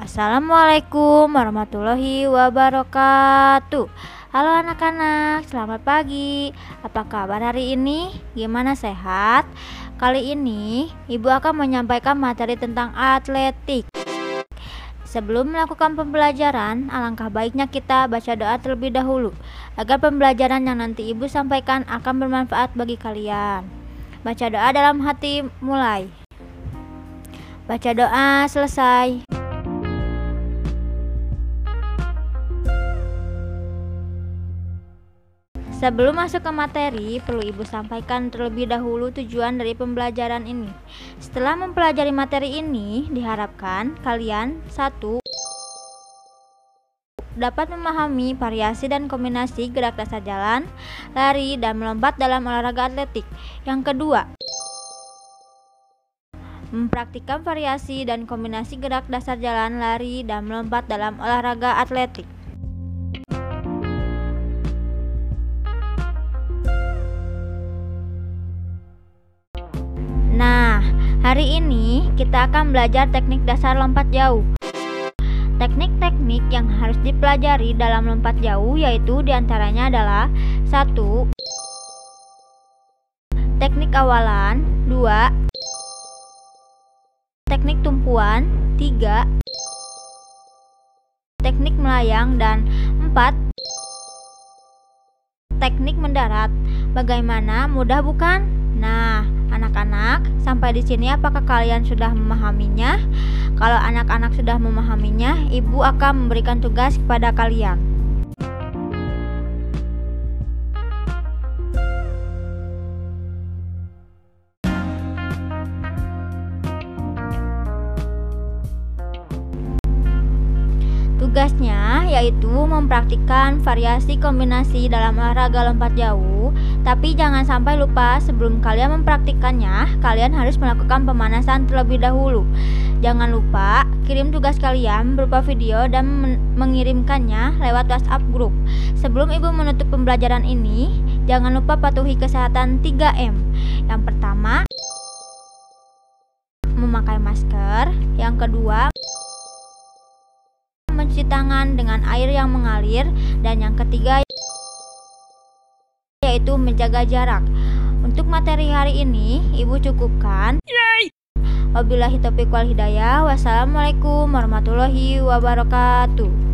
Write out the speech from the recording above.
Assalamualaikum warahmatullahi wabarakatuh Halo anak-anak, selamat pagi Apa kabar hari ini? Gimana sehat? Kali ini Ibu akan menyampaikan materi tentang atletik Sebelum melakukan pembelajaran, alangkah baiknya kita baca doa terlebih dahulu agar pembelajaran yang nanti Ibu sampaikan akan bermanfaat bagi kalian. Baca doa dalam hati mulai. Baca doa selesai. Sebelum masuk ke materi, perlu Ibu sampaikan terlebih dahulu tujuan dari pembelajaran ini. Setelah mempelajari materi ini, diharapkan kalian satu dapat memahami variasi dan kombinasi gerak dasar jalan, lari, dan melompat dalam olahraga atletik. Yang kedua, mempraktikkan variasi dan kombinasi gerak dasar jalan, lari, dan melompat dalam olahraga atletik. Hari ini kita akan belajar teknik dasar lompat jauh. Teknik-teknik yang harus dipelajari dalam lompat jauh yaitu di antaranya adalah satu Teknik awalan 2 Teknik tumpuan 3 Teknik melayang dan 4 Teknik mendarat Bagaimana? Mudah bukan? Nah, sampai di sini apakah kalian sudah memahaminya? Kalau anak-anak sudah memahaminya, ibu akan memberikan tugas kepada kalian. Tugasnya yaitu mempraktikkan variasi kombinasi dalam olahraga lompat jauh, tapi jangan sampai lupa sebelum kalian mempraktikkannya, kalian harus melakukan pemanasan terlebih dahulu. Jangan lupa kirim tugas kalian berupa video dan mengirimkannya lewat WhatsApp grup. Sebelum Ibu menutup pembelajaran ini, jangan lupa patuhi kesehatan 3M. Yang pertama, memakai masker. Yang kedua, mencuci tangan dengan air yang mengalir dan yang ketiga yaitu menjaga jarak. Untuk materi hari ini, Ibu cukupkan. Yay! Wabillahi taufiq wal hidayah. Wassalamualaikum warahmatullahi wabarakatuh.